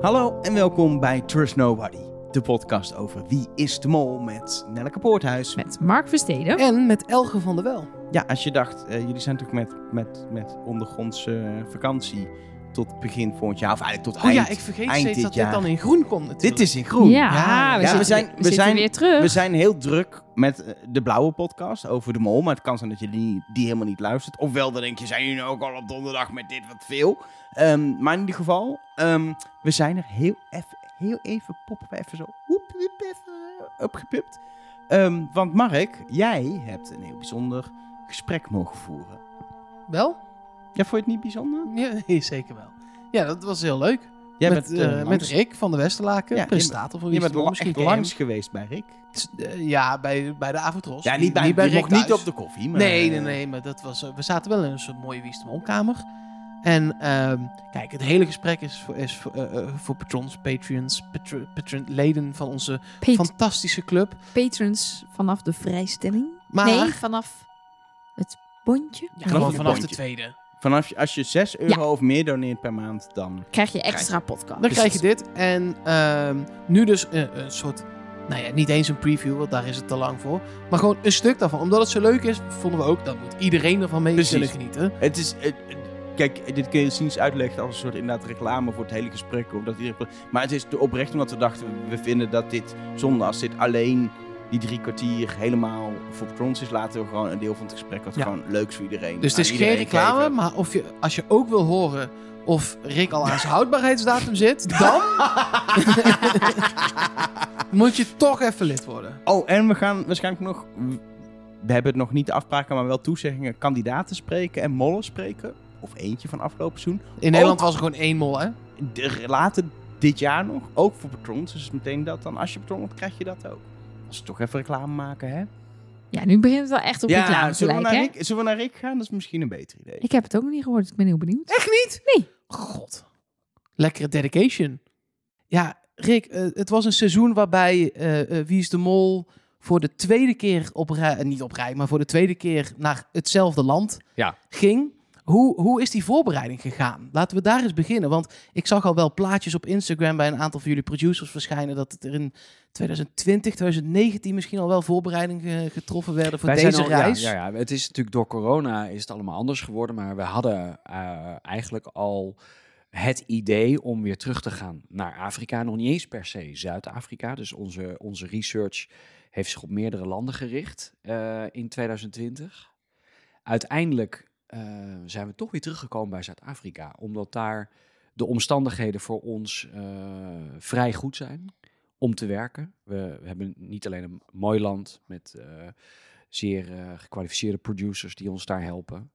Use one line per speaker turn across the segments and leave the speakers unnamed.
Hallo en welkom bij Trust Nobody, de podcast over Wie is de Mol met Nelleke Poorthuis.
Met Mark Versteden.
En met Elge van der Wel.
Ja, als je dacht, eh, jullie zijn toch met, met, met ondergrondse vakantie tot begin volgend jaar, of eigenlijk tot
Oh
eind,
ja, ik vergeet
eind
steeds
dit
dat
jaar.
dit dan in groen komt natuurlijk.
Dit is in groen.
Ja,
Ja,
we,
ja,
zitten,
we zijn-
we
zijn-
weer terug.
We zijn heel druk met eh, de blauwe podcast over de mol. Maar het kan zijn dat je die, die helemaal niet luistert. Ofwel, dan denk je, zijn jullie ook al op donderdag met dit wat veel? Ehm, maar in ieder geval, ehm, we zijn er heel even, heel even, poppen we even zo, woep, woep, even opgepipt. Ehm, want Mark, jij hebt een heel bijzonder gesprek mogen voeren.
Wel?
Ja, vond je het niet bijzonder?
Ja, nee, zeker wel. Ja, dat was heel leuk.
Jij
met,
bent,
eh,
eh,
met Rick van de Westerlaken,
Ja, je
presentator van Wie
Je bent
misschien
echt langs geweest bij Rick.
Eh, ja, bij, bij de Avotros.
Ja, niet bij, niet bij
Rick
mocht niet op de koffie. Maar,
Nee, nee, nee, maar dat was, we zaten wel in een soort mooie Wie is de Molkamer. En ehm, kijk, het hele gesprek is voor, is voor, voor patrons, patrons, patro- patron, leden van onze
Pat-
fantastische club.
patrons vanaf de vrijstelling.
Maar
Nee, vanaf het bondje.
Ja,
Vanaf
vanaf de tweede.
Vanaf, je- als je 6 euro of meer doneert per maand, dan...
Krijg je extra podcast.
Dan krijg je dit. En ehm, nu dus eh, een soort, nou ja, niet eens een preview, want daar is het te lang voor. Maar gewoon een stuk daarvan. Omdat het zo leuk is, vonden we ook, dat moet iedereen ervan mee
Precies.
kunnen genieten.
Het is... het- kijk, dit kun je zien uitleggen als een soort inderdaad reclame voor het hele gesprek. Of dat iedereen, maar het is de oprecht omdat we dachten, we vinden dat dit zonde als dit alleen die drie kwartier helemaal voor patrons is. Laten we gewoon een deel van het gesprek wat
Ja.
gewoon leuk is voor iedereen.
Dus het is geen reclame,
geven.
maar of je, als je ook wil horen of Rick al aan zijn houdbaarheidsdatum zit, dan moet je toch even lid worden.
Oh, en we gaan waarschijnlijk nog... We hebben het nog niet de afspraken, maar wel toezeggingen. Kandidaten spreken en mollen spreken. Of eentje van afgelopen seizoen.
In Nederland was er gewoon één mol, hè?
De, later dit jaar nog, ook voor patrons. Dus meteen dat dan, als je patron wordt, krijg je dat ook. Als we toch even reclame maken, hè?
Ja, nu begint het wel echt op reclame te lijken.
Rick, zullen we naar Rick gaan? Dat is misschien een beter idee.
Ik heb het ook nog niet gehoord, dus ik ben heel benieuwd.
Echt niet?
Nee.
God. Lekkere dedication. Ja, Rick, eh, het was een seizoen waarbij eh, eh, Wie is de Mol voor de tweede keer op rij, niet op rij, maar voor de tweede keer naar hetzelfde land
Ja.
ging. Hoe, hoe is die voorbereiding gegaan? Laten we daar eens beginnen. Want ik zag al wel plaatjes op Instagram bij een aantal van jullie producers verschijnen. dat het er in 2020, 2019 misschien al wel voorbereidingen getroffen werden voor
Wij
deze
al- ja,
reis.
Ja, ja, het is natuurlijk door corona is het allemaal anders geworden. Maar we hadden eh, eigenlijk al het idee om weer terug te gaan naar Afrika. Nog niet eens per se Zuid-Afrika. Dus onze, onze research heeft zich op meerdere landen gericht eh, in 2020. Uiteindelijk eh, zijn we toch weer teruggekomen bij Zuid-Afrika. Omdat daar de omstandigheden voor ons eh, vrij goed zijn om te werken. We, we hebben niet alleen een mooi land met eh, zeer eh, gekwalificeerde producers die ons daar helpen.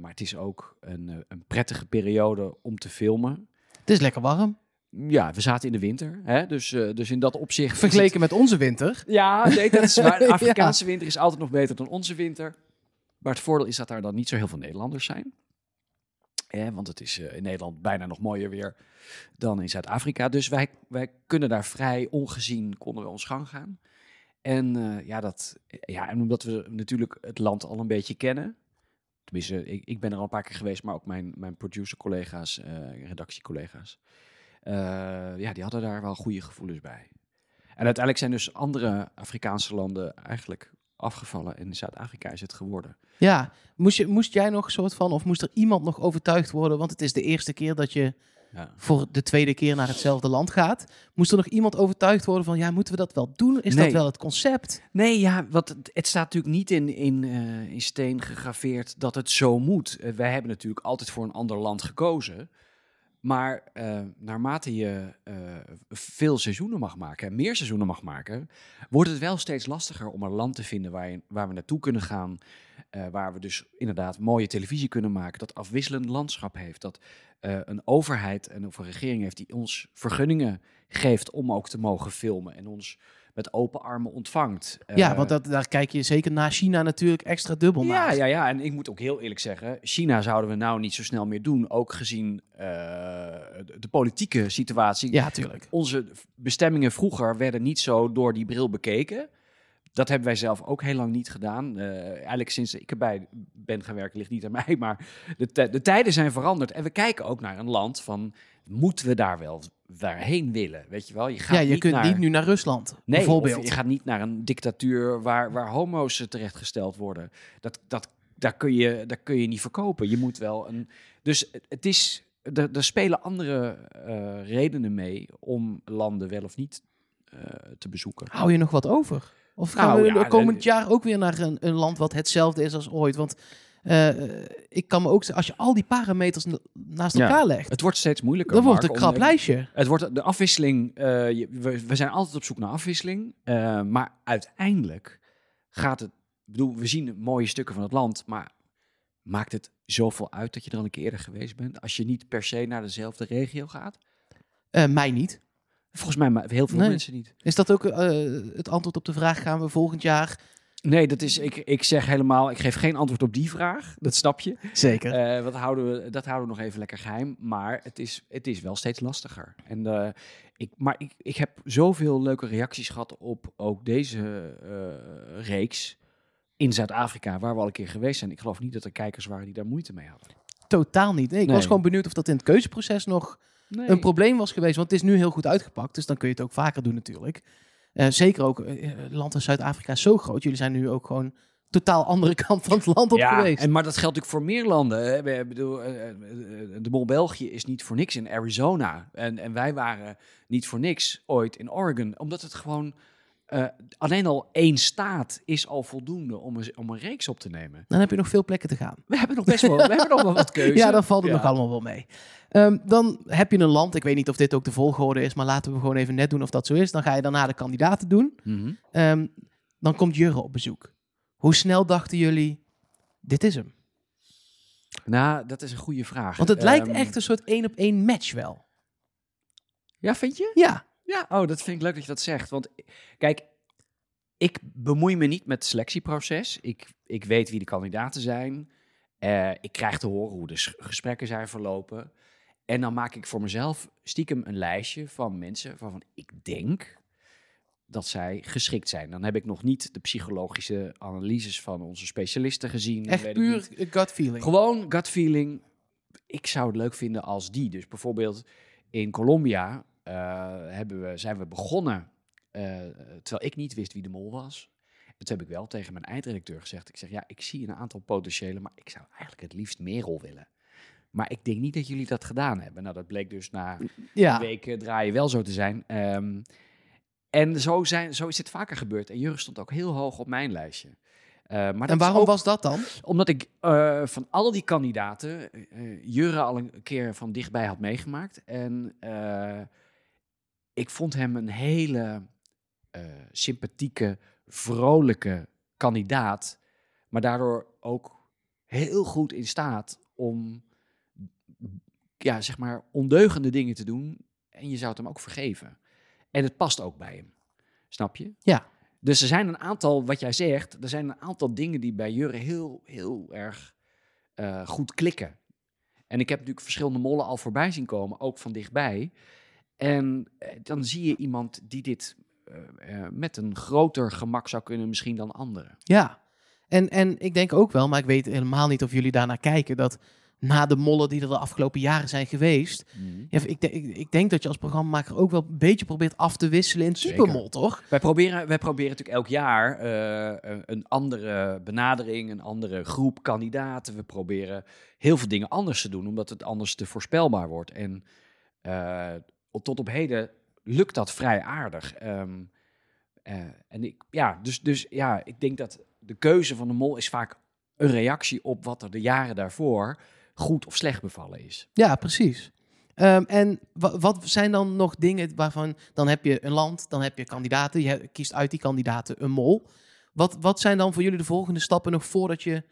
Maar het is ook een, een prettige periode om te filmen.
Het is lekker warm.
Ja, we zaten in de winter, hè? Dus, dus in dat opzicht. het-
Vergeleken met onze winter.
ja, nee, dat is waar. De
Ja.
Afrikaanse winter is altijd nog beter dan onze winter. Maar het voordeel is dat daar dan niet zo heel veel Nederlanders zijn. Want het is eh, in Nederland bijna nog mooier weer dan in Zuid-Afrika. Dus wij, wij kunnen daar vrij ongezien, konden we ons gang gaan. En eh, ja, dat, ja, en omdat we natuurlijk het land al een beetje kennen. Tenminste, ik, ik ben er al een paar keer geweest, maar ook mijn, mijn producer-collega's, eh, redactiecollega's. ja, die hadden daar wel goede gevoelens bij. En uiteindelijk zijn dus andere Afrikaanse landen eigenlijk afgevallen. En in Zuid-Afrika is het geworden.
Ja, moest, je, moest jij nog een soort van, of moest er iemand nog overtuigd worden? Want het is de eerste keer dat je
Ja.
voor de tweede keer naar hetzelfde land gaat. Moest er nog iemand overtuigd worden van, ja, moeten we dat wel doen? Is dat wel het concept?
Nee, ja, wat, het- het staat natuurlijk niet in, in, eh, in steen gegraveerd dat het zo moet. Eh, wij hebben natuurlijk altijd voor een ander land gekozen. Maar eh, naarmate je eh, veel seizoenen mag maken, en meer seizoenen mag maken, wordt het wel steeds lastiger om een land te vinden waar, je, waar we naartoe kunnen gaan. eh, waar we dus inderdaad mooie televisie kunnen maken, dat afwisselend landschap heeft. Dat een overheid en of een regering heeft die ons vergunningen geeft om ook te mogen filmen en ons met open armen ontvangt.
ja,
Eh,
want dat, daar kijk je zeker naar China natuurlijk extra dubbel
ja,
naar.
ja, ja, en ik moet ook heel eerlijk zeggen, China zouden we nou niet zo snel meer doen, ook gezien eh, de, politieke situatie.
Ja, tuurlijk.
Onze bestemmingen vroeger werden niet zo door die bril bekeken. Dat hebben wij zelf ook heel lang niet gedaan. Eh, eigenlijk sinds ik erbij ben gaan werken, ligt niet aan mij. Maar de, de tijden zijn veranderd. En we kijken ook naar een land van, moeten we daar wel waarheen willen? Weet je wel? Je gaat
Ja, je
niet
kunt
naar...
niet nu naar Rusland,
Nee,
bijvoorbeeld.
je gaat niet naar een dictatuur waar, waar homo's terechtgesteld worden. Dat, dat, daar, kun je, daar kun je niet verkopen. Je moet wel een. Dus het- is. Er, er spelen andere eh, redenen mee om landen wel of niet eh, te bezoeken.
Hou je nog wat over? Of gaan
Nou,
we
ja,
komend jaar ook weer naar een, een land wat hetzelfde is als ooit? Want eh, ik kan me ook zeggen, als je al die parameters na- naast
Ja.
elkaar legt,
Het wordt steeds moeilijker.
dan wordt het een krap lijstje.
Het wordt de afwisseling. eh, je- we, we zijn altijd op zoek naar afwisseling. eh, maar uiteindelijk gaat het. Ik bedoel, we zien mooie stukken van het land. Maar maakt het zoveel uit dat je er al een keer eerder geweest bent? Als je niet per se naar dezelfde regio gaat?
Eh, mij niet.
Volgens mij maar heel veel
Nee.
mensen niet.
Is dat ook eh, het antwoord op de vraag, gaan we volgend jaar?
Nee, dat is, ik, ik zeg helemaal. Ik geef geen antwoord op die vraag. Dat snap je.
Zeker.
Eh, wat houden we, dat houden we nog even lekker geheim. Maar het is, het is wel steeds lastiger. En, eh, ik, maar ik, ik heb zoveel leuke reacties gehad op ook deze reeks in Zuid-Afrika, waar we al een keer geweest zijn. Ik geloof niet dat er kijkers waren die daar moeite mee hadden.
Totaal niet. Nee, ik
Nee.
was gewoon benieuwd of dat in het keuzeproces nog
Nee.
een probleem was geweest. Want het is nu heel goed uitgepakt, dus dan kun je het ook vaker doen natuurlijk. Eh, zeker ook, eh, land als Zuid-Afrika is zo groot. Jullie zijn nu ook gewoon totaal andere kant van het land op
ja,
geweest.
En, maar dat geldt natuurlijk voor meer landen. hè. Ik bedoel, de Mol België is niet voor niks in Arizona. En, en wij waren niet voor niks ooit in Oregon. Omdat het gewoon... eh, alleen al één staat is al voldoende om een, om een reeks op te nemen.
Dan heb je nog veel plekken te gaan.
We hebben nog best wel, we hebben nog wel wat keuze.
Ja, dan valt het
Ja.
nog allemaal wel mee. Ehm, dan heb je een land, ik weet niet of dit ook de volgorde is, maar laten we gewoon even net doen of dat zo is. Dan ga je daarna de kandidaten doen.
Mhm.
Ehm, dan komt Jurre op bezoek. Hoe snel dachten jullie, dit is hem?
Nou, dat is een goede vraag.
Want het lijkt
Ehm,
echt een soort één op één match wel.
Ja, vind je?
Ja,
Ja, oh, dat vind ik leuk dat je dat zegt. Want kijk, ik bemoei me niet met het selectieproces. Ik, ik weet wie de kandidaten zijn. Eh, ik krijg te horen hoe de gesprekken zijn verlopen. En dan maak ik voor mezelf stiekem een lijstje van mensen waarvan ik denk dat zij geschikt zijn. Dan heb ik nog niet de psychologische analyses van onze specialisten gezien.
echt
weet
puur gut feeling.
Gewoon gut feeling. Ik zou het leuk vinden als die. Dus bijvoorbeeld in Colombia hebben we, zijn we begonnen eh, terwijl ik niet wist wie de mol was. Toen heb ik wel tegen mijn eindredacteur gezegd. Ik zeg, ja, ik zie een aantal potentiële, maar ik zou eigenlijk het liefst Merel willen. Maar ik denk niet dat jullie dat gedaan hebben. Nou, dat bleek dus na
Ja,
weken draaien wel zo te zijn. Ehm, en zo, zijn, zo is dit vaker gebeurd. En Jurgen stond ook heel hoog op mijn lijstje. Eh, maar dat
en waarom
ook-
was dat dan?
omdat ik eh, van al die kandidaten eh Jurre al een keer van dichtbij had meegemaakt. En eh, ik vond hem een hele eh, sympathieke, vrolijke kandidaat. Maar daardoor ook heel goed in staat om ja, zeg maar ondeugende dingen te doen. En je zou het hem ook vergeven. En het past ook bij hem. Snap je?
Ja.
Dus er zijn een aantal, wat jij zegt, er zijn een aantal dingen die bij Jurre heel, heel erg eh, goed klikken. En ik heb natuurlijk verschillende mollen al voorbij zien komen, ook van dichtbij. En eh, dan zie je iemand die dit eh, eh, met een groter gemak zou kunnen misschien dan anderen.
Ja, en, en ik denk ook wel, maar ik weet helemaal niet of jullie daarnaar kijken, dat na de mollen die er de afgelopen jaren zijn geweest, ja, ik, denk- ik, ik denk dat je als programmamaker ook wel een beetje probeert af te wisselen in supermol, toch?
Wij proberen, wij proberen natuurlijk elk jaar een- andere benadering, een andere groep kandidaten. We proberen heel veel dingen anders te doen, omdat het anders te voorspelbaar wordt. En tot op heden lukt dat vrij aardig. Ehm, eh, en ik, ja, dus, dus ja, ik denk dat de keuze van de mol is vaak een reactie op wat er de jaren daarvoor goed of slecht bevallen is.
Ja, precies. Ehm, en wa- wat zijn dan nog dingen waarvan, dan heb je een land, dan heb je kandidaten, je kiest uit die kandidaten een mol. Wat, wat zijn dan voor jullie de volgende stappen nog voordat je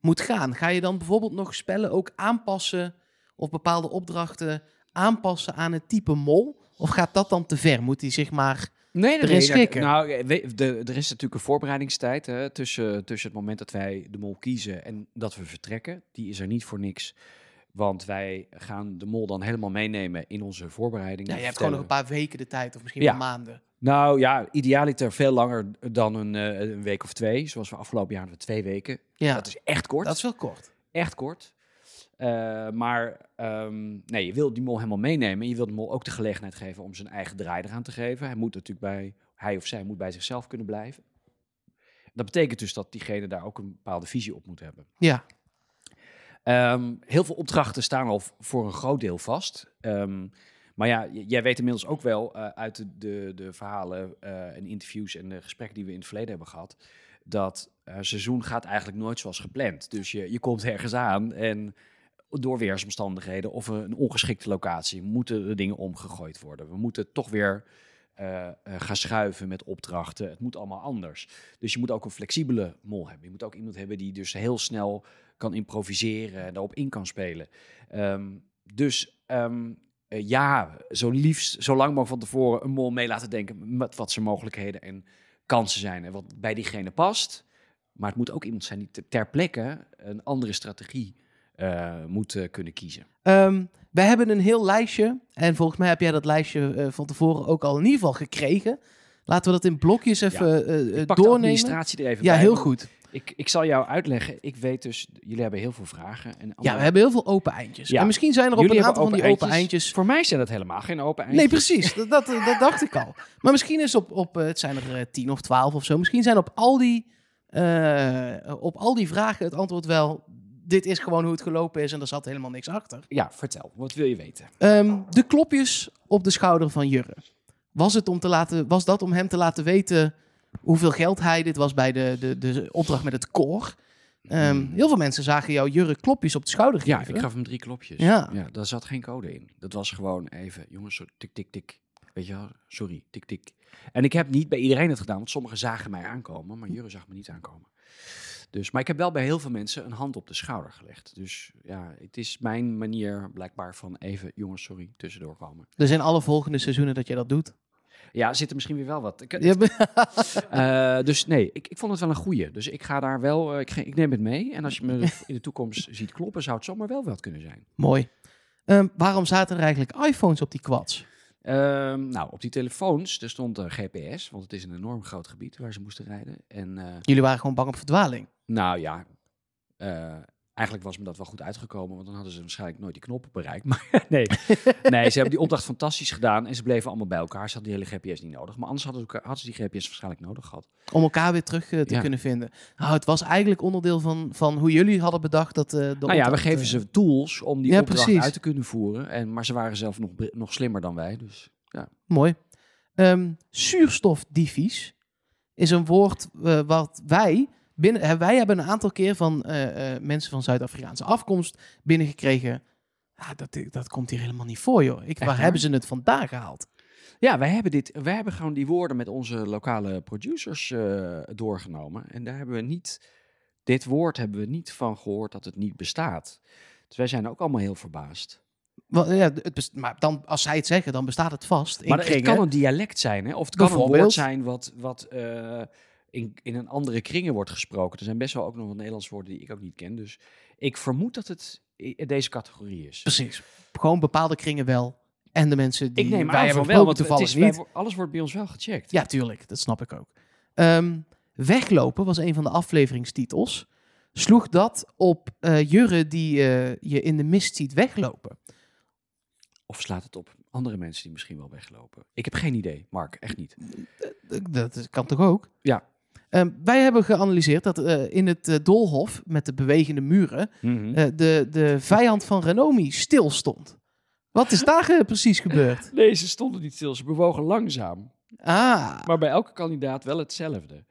moet gaan? Ga je dan bijvoorbeeld nog spellen ook aanpassen of bepaalde opdrachten aanpassen aan het type mol? Of gaat dat dan te ver? Moet hij zich maar...
Nee,
erin schikken.
Nou, eh, er is natuurlijk een voorbereidingstijd hè, tussen, tussen het moment dat wij de mol kiezen en dat we vertrekken. Die is er niet voor niks. Want wij gaan de mol dan helemaal meenemen in onze voorbereiding.
Ja, je hebt gewoon nog een paar weken de tijd of misschien
Ja.
wel maanden.
Nou ja, idealiter veel langer dan een, eh, een week of twee. Zoals we afgelopen jaar hadden we twee weken.
Ja,
Dat is echt kort.
dat is wel kort.
echt kort. Eh, maar ehm, nee, je wil die mol helemaal meenemen. Je wil de mol ook de gelegenheid geven om zijn eigen draai eraan te geven. Hij moet natuurlijk bij, hij of zij moet bij zichzelf kunnen blijven. Dat betekent dus dat diegene daar ook een bepaalde visie op moet hebben.
Ja,
Ehm, heel veel opdrachten staan al voor een groot deel vast. Ehm, maar ja, jij weet inmiddels ook wel eh, uit de, de, de verhalen eh, en interviews en de gesprekken die we in het verleden hebben gehad, dat seizoen gaat eigenlijk nooit zoals gepland. Dus je, je komt ergens aan en door weersomstandigheden of een ongeschikte locatie moeten de dingen omgegooid worden. We moeten toch weer eh, eh, gaan schuiven met opdrachten. Het moet allemaal anders. Dus je moet ook een flexibele mol hebben. Je moet ook iemand hebben die dus heel snel kan improviseren en daarop in kan spelen. Ehm, dus ehm, eh, ja, zo liefst, zo lang mogelijk van tevoren een mol mee laten denken met wat zijn mogelijkheden en kansen zijn en wat bij diegene past. Maar het moet ook iemand zijn die te- ter plekke een andere strategie moet eh, kunnen kiezen.
Ehm, we hebben een heel lijstje. En volgens mij heb jij dat lijstje eh, van tevoren ook al in ieder geval gekregen. Laten we dat in blokjes even eh,
pak de
doornemen.
administratie er even
Ja,
bij.
heel
want
goed.
Ik, ik zal jou uitleggen. Ik weet dus, jullie hebben heel veel vragen. En
Ja, we hebben heel veel open eindjes.
Ja.
En misschien zijn er op een aantal van die open
eindjes. Voor mij zijn dat helemaal geen open eindjes.
Nee, precies. Dat, dat, dat dacht ik al. Maar misschien is op, op het zijn er tien of twaalf of zo. Misschien zijn op al die, op al die vragen het antwoord wel. Dit is gewoon hoe het gelopen is en er zat helemaal niks achter.
Ja, vertel. Wat wil je weten?
Ehm, de klopjes op de schouder van Jurre. Was, het om te laten, was dat om hem te laten weten hoeveel geld hij... Dit was bij de, de, de opdracht met het koor. Ehm, heel veel mensen zagen jou Jurre klopjes op de schouder geven.
Hmm. Ja, ik gaf hem drie klopjes.
Ja.
ja. Daar zat geen code in. Dat was gewoon even, jongens, tik, tik, tik. Weet je wel? Sorry, tik, tik. En ik heb niet bij iedereen het gedaan, want sommigen zagen mij aankomen, maar Jurre zag me niet aankomen. Dus, maar ik heb wel bij heel veel mensen een hand op de schouder gelegd. Dus ja, het is mijn manier blijkbaar van even, jongens, sorry, tussendoor komen.
Er zijn alle volgende seizoenen dat je dat doet.
Ja, zit er misschien weer wel wat. Ik, Eh, dus nee, ik, ik vond het wel een goeie. Dus ik ga daar wel, eh, ik, ik neem het mee. En als je me in de toekomst ziet kloppen, zou het zomaar wel wat kunnen zijn.
Mooi. Ehm, waarom zaten er eigenlijk iPhones op die quads?
Ehm, nou, op die telefoons, er stond eh, GPS, want het is een enorm groot gebied waar ze moesten rijden. En eh,
Jullie waren gewoon bang op verdwaling.
Nou ja, eh, eigenlijk was me dat wel goed uitgekomen, want dan hadden ze waarschijnlijk nooit die knoppen bereikt. Maar nee, nee, ze hebben die opdracht fantastisch gedaan en ze bleven allemaal bij elkaar. Ze hadden die hele GPS niet nodig, maar anders hadden ze, hadden ze die GPS waarschijnlijk nodig gehad.
Om elkaar weer terug eh, te
Ja.
kunnen vinden. Nou, het was eigenlijk onderdeel van, van hoe jullie hadden bedacht dat... de
nou ja, we geven ze tools om die
Ja,
opdracht
precies.
uit te kunnen voeren. En, maar ze waren zelf nog, nog slimmer dan wij. Dus
Mooi. Ehm zuurstofdivies is een woord wat wij... Binnen, wij hebben een aantal keer van eh, eh, mensen van Zuid-Afrikaanse afkomst binnengekregen... Dat, dat komt hier helemaal niet voor, joh. Ik, waar hebben ze het vandaan gehaald?
ja, wij hebben, dit, wij hebben gewoon die woorden met onze lokale producers eh, doorgenomen. En daar hebben we niet, dit woord hebben we niet van gehoord dat het niet bestaat. Dus wij zijn ook allemaal heel verbaasd.
Wel, ja, het maar dan, als zij het zeggen, dan bestaat het vast.
maar het kan een dialect zijn, hè? of het kan een woord zijn wat, wat in, in een andere kringen wordt gesproken. Er zijn best wel ook nog wat Nederlands woorden die ik ook niet ken. Dus ik vermoed dat het in deze categorie is.
Precies. Gewoon bepaalde kringen wel. En de mensen die
Ik neem
wij
aan
hebben
wel, want het
toevallig
is,
niet.
wij- alles wordt bij ons wel gecheckt.
Ja, tuurlijk. Dat snap ik ook. Ehm, weglopen was een van de afleveringstitels. Sloeg dat op eh Jurre die eh, je in de mist ziet weglopen?
Of slaat het op andere mensen die misschien wel weglopen? Ik heb geen idee, Mark, echt niet.
Dat is- kan toch ook?
Ja.
Ehm, wij hebben geanalyseerd dat eh, in het eh, doolhof met de bewegende muren
Mhm.
eh, de, de vijand van Renomi stil stond. Wat is daar precies gebeurd?
Nee, ze stonden niet stil, ze bewogen langzaam.
Ah,
Maar bij elke kandidaat wel hetzelfde.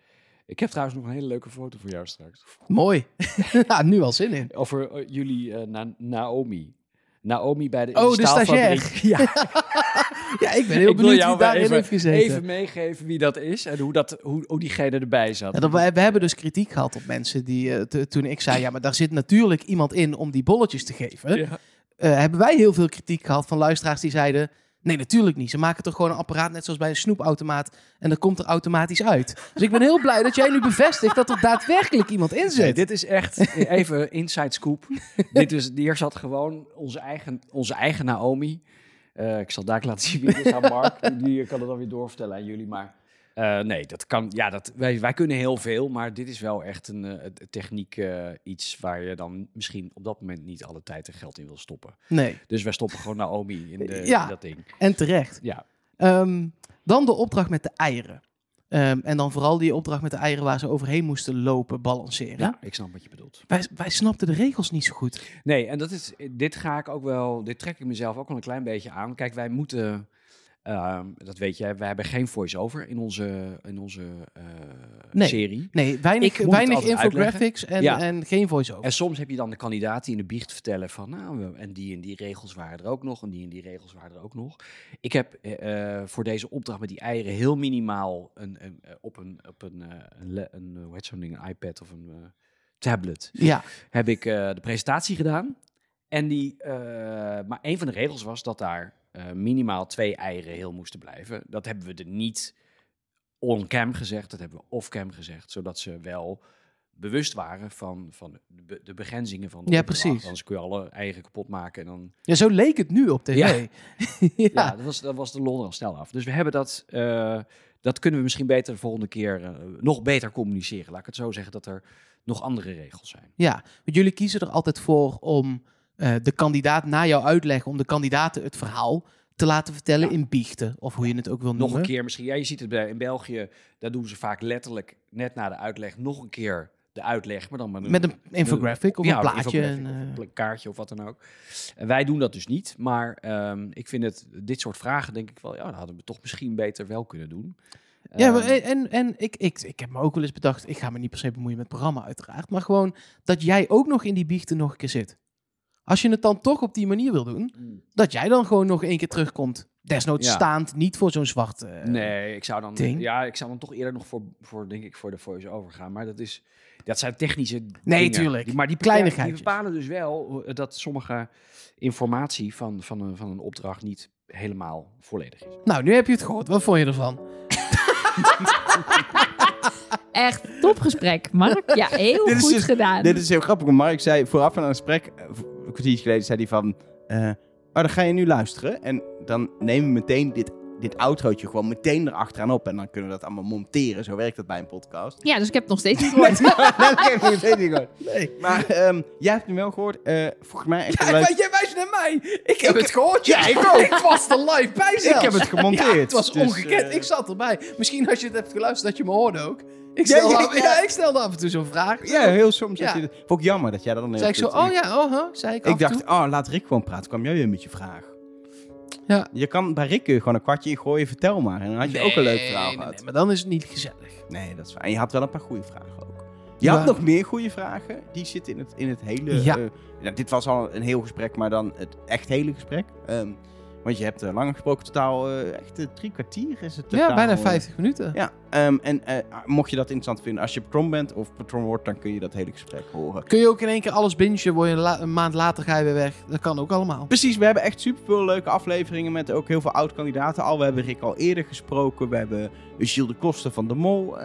Ik heb trouwens nog een hele leuke foto voor jou straks.
mooi. ja, nu al zin in.
Over jullie Na- Naomi. Naomi bij de,
Oh, de stagiair.
Ja,
Ja, ik ben heel
ik
benieuwd
jou
wie daarin
even,
heeft gezeten.
even meegeven wie dat is en hoe, dat, hoe, hoe diegene erbij zat.
Ja, dat, we, we hebben dus kritiek gehad op mensen die, eh, te- toen ik zei, ja, maar daar zit natuurlijk iemand in om die bolletjes te geven.
Ja.
Eh, hebben wij heel veel kritiek gehad van luisteraars die zeiden, nee, natuurlijk niet. Ze maken toch gewoon een apparaat net zoals bij een snoepautomaat en dat komt er automatisch uit. Dus ik ben heel blij dat jij nu bevestigt dat er daadwerkelijk iemand in
Nee,
zit.
dit is echt even inside scoop. dit is, hier zat gewoon onze eigen, onze eigen Naomi. Eh, ik zal daar laten zien wie het is aan Mark. Die, kan het dan weer doorvertellen aan jullie. Maar eh, nee, dat kan. Ja, dat, wij, wij kunnen heel veel. Maar dit is wel echt een eh, techniek iets waar je dan misschien op dat moment niet alle tijd en geld in wil stoppen.
Nee,
Dus wij stoppen gewoon Naomi in, de,
Ja.
in dat ding.
en terecht.
Ja.
Ehm, dan de opdracht met de eieren. Ehm, en dan vooral die opdracht met de eieren waar ze overheen moesten lopen, balanceren.
ja, ik snap wat je bedoelt.
Wij, wij snapten de regels niet zo goed.
Nee, en dat is, dit ga ik ook wel, dit trek ik mezelf ook wel een klein beetje aan. Kijk, wij moeten, ehm, dat weet jij, wij hebben geen voice-over in onze, in onze eh,
Nee.
serie.
Nee, weinig, infographics en,
Ja.
en geen voice-over.
En soms heb je dan de kandidaat die in de biecht vertellen van, nou, we- en die en die regels waren er ook nog, en die en die regels waren er ook nog. Ik heb eh, eh, voor deze opdracht met die eieren heel minimaal een, een, op een, op een, een, hoe heet zo'n ding, een iPad of een tablet,
Ja,
heb ik de presentatie gedaan. En die, maar een van de regels was dat daar eh, minimaal twee eieren heel moesten blijven. Dat hebben we er niet on-cam gezegd, dat hebben we off-cam gezegd, zodat ze wel bewust waren van, van de, be- de begrenzingen van de
Ja,
opdracht.
precies.
Anders kun je alle eieren kapot maken en dan...
ja, zo leek het nu op tv.
Ja.
Ja,
Ja, dat, was, dat was de lol al snel af. Dus we hebben dat... eh, dat kunnen we misschien beter de volgende keer eh, nog beter communiceren. Laat ik het zo zeggen dat er nog andere regels zijn.
Ja, want jullie kiezen er altijd voor om eh, de kandidaat na jouw uitleg, om de kandidaten het verhaal te laten vertellen in biechten, of hoe je het ook wil noemen.
Nog een keer misschien. Ja, je ziet het bij, in België, daar doen ze vaak letterlijk net na de uitleg nog een keer de uitleg, maar dan met een,
Met een infographic of
ja,
een plaatje.
infographic
en,
of
eh,
een kaartje of wat dan ook. En wij doen dat dus niet, maar ehm, ik vind het, dit soort vragen denk ik wel, ja, dat hadden we toch misschien beter wel kunnen doen.
Ja, maar,
Ehm,
en, en, en ik, ik, ik heb me ook wel eens bedacht, ik ga me niet per se bemoeien met het programma uiteraard, maar gewoon dat jij ook nog in die biechten nog een keer zit. Als je het dan toch op die manier wil doen,
mm.
dat jij dan gewoon nog één keer terugkomt. Desnoods
Ja.
staand, niet voor zo'n zwart... eh,
nee, ik zou dan,
ding.
ja, ik zou dan toch eerder nog voor, voor denk ik, voor de voice-over gaan. Maar dat is, dat zijn technische
Nee,
dingen.
tuurlijk.
Die- maar die
Kleinigheidjes.
Die bepalen dus wel eh, dat sommige informatie van, van, een, van een opdracht niet helemaal volledig is.
Nou, nu heb je het gehoord. Wat vond je ervan?
Echt topgesprek, Mark. Ja, heel
Dit is
goed
dus-
gedaan.
Dit is heel grappig, Mark zei vooraf aan een gesprek, eh, kwartiertje geleden, zei hij van, eh, oh, dan ga je nu luisteren. En dan nemen we meteen dit, dit outrootje gewoon meteen erachteraan op. En dan kunnen we dat allemaal monteren. Zo werkt dat bij een podcast.
Ja, dus ik heb het nog steeds niet gehoord.
nee, ik nog steeds niet gehoord. Maar ehm, jij hebt hem wel gehoord. Eh volgens mij echt
Ja,
een leuk...
maar jij wijst naar mij. Ik heb
Ik-
het gehoord.
Ja, ik ook.
Ik was er live bij
Ik heb het gemonteerd.
Ja, het was
dus,
ongekend.
eh,
Ik zat erbij. Misschien als je het hebt geluisterd dat je me hoorde ook. Ik
Ja,
stelde,
ja,
af,
ja.
ja, ik stelde af en toe zo'n vraag.
Ja, heel soms.
Ja.
Je, vond ik jammer dat jij dat dan
zei ik zo, oh ja, oh huh, zei ik
Ik dacht,
toe.
oh, laat Rick gewoon praten. Kwam jij weer met je vraag.
Ja.
Je kan bij je gewoon een kwartje ingooien, vertel maar. En dan had je ook een leuk verhaal
nee,
gehad.
nee, maar dan is het niet gezellig.
Nee, dat is waar. En je had wel een paar goede vragen ook. Je
Ja.
had nog meer goede vragen. Die zitten in het, in het hele...
Ja.
eh, ja, dit was al een heel gesprek, maar dan het echt hele gesprek. Ehm, want je hebt eh, langer gesproken, totaal eh, echt eh, drie kwartier is het totaal.
ja, bijna
eh,
50 minuten.
Ja, ehm, en mocht je dat interessant vinden, als je patron bent of patron wordt, dan kun je dat hele gesprek horen.
Kun je ook in één keer alles bingen, word je een maand later ga je weer weg. Dat kan ook allemaal.
Precies, we hebben echt superveel leuke afleveringen met ook heel veel oud-kandidaten al. We hebben Rick al eerder gesproken. We hebben Gilles de Koster van de Mol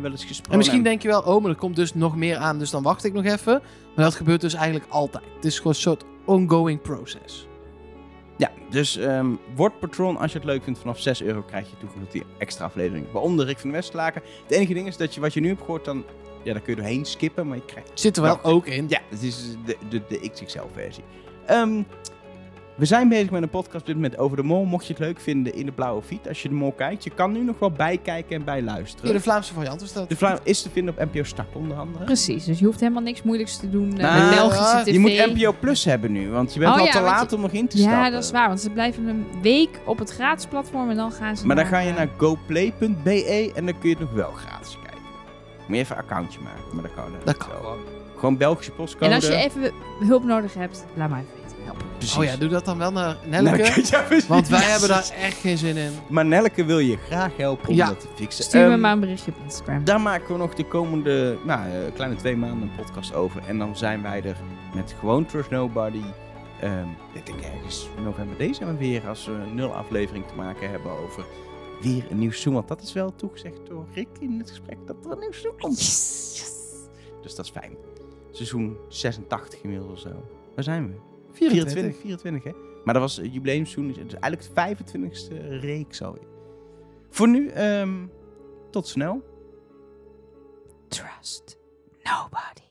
wel eens gesproken.
En misschien denk je wel, oh, maar er komt dus nog meer aan, dus dan wacht ik nog even. Maar dat gebeurt dus eigenlijk altijd. Het is gewoon een soort ongoing process.
Ja, dus ehm, word patron als je het leuk vindt. Vanaf 6 euro krijg je toegang tot die extra aflevering. Waaronder Rick van de Westlaken. Het enige ding is dat je wat je nu hebt gehoord, dan, ja, dan kun je doorheen skippen. Maar je krijgt
Zit er wel
Ja.
ook in.
Ja, het is de, de, de XXL-versie. Ehm, we zijn bezig met een podcast op dit moment over de mol. Mocht je het leuk vinden in de blauwe feed, als je de mol kijkt. Je kan nu nog wel bijkijken en
Ja,
bijluisteren.
de Vlaamse variant is dat.
De Vlaam is te vinden op NPO Start onder andere.
Precies, dus je hoeft helemaal niks moeilijks te doen eh,
Nou,
met Belgische tv.
Je moet NPO Plus hebben nu, want je bent
Oh
al
ja,
te laat
je-
om nog in te stappen.
Ja, dat is waar, want ze blijven een week op het gratis platform en dan gaan ze
Maar dan ga je
eh,
naar goplay.be en dan kun je het nog wel gratis kijken. Moet je even een accountje maken, maar dat kan.
Dat kan
wel.
gewoon.
Belgische postcode.
En als je even hulp nodig hebt, laat mij even.
Precies.
Oh ja, doe dat dan wel naar Nelleke.
Ja.
Want wij hebben daar echt geen zin in.
Maar Nelke wil je graag helpen om
Ja.
dat te fixen.
Stuur me
Ehm,
maar een berichtje op Instagram.
Daar maken we nog de komende nou, eh, kleine twee maanden een podcast over. En dan zijn wij er met gewoon Trust Nobody. Ehm, ik denk ergens november, december weer. Als we een nul aflevering te maken hebben over weer een nieuw seizoen. Want dat is wel toegezegd door Rick in het gesprek dat er een nieuw seizoen komt. Dus dat is fijn. Seizoen 86 inmiddels of zo. Waar zijn we? 24. 24, hè? Maar dat was het jubileumseizoen. Dus eigenlijk het 25e reeks alweer. Voor nu, ehm, tot snel.
Trust nobody.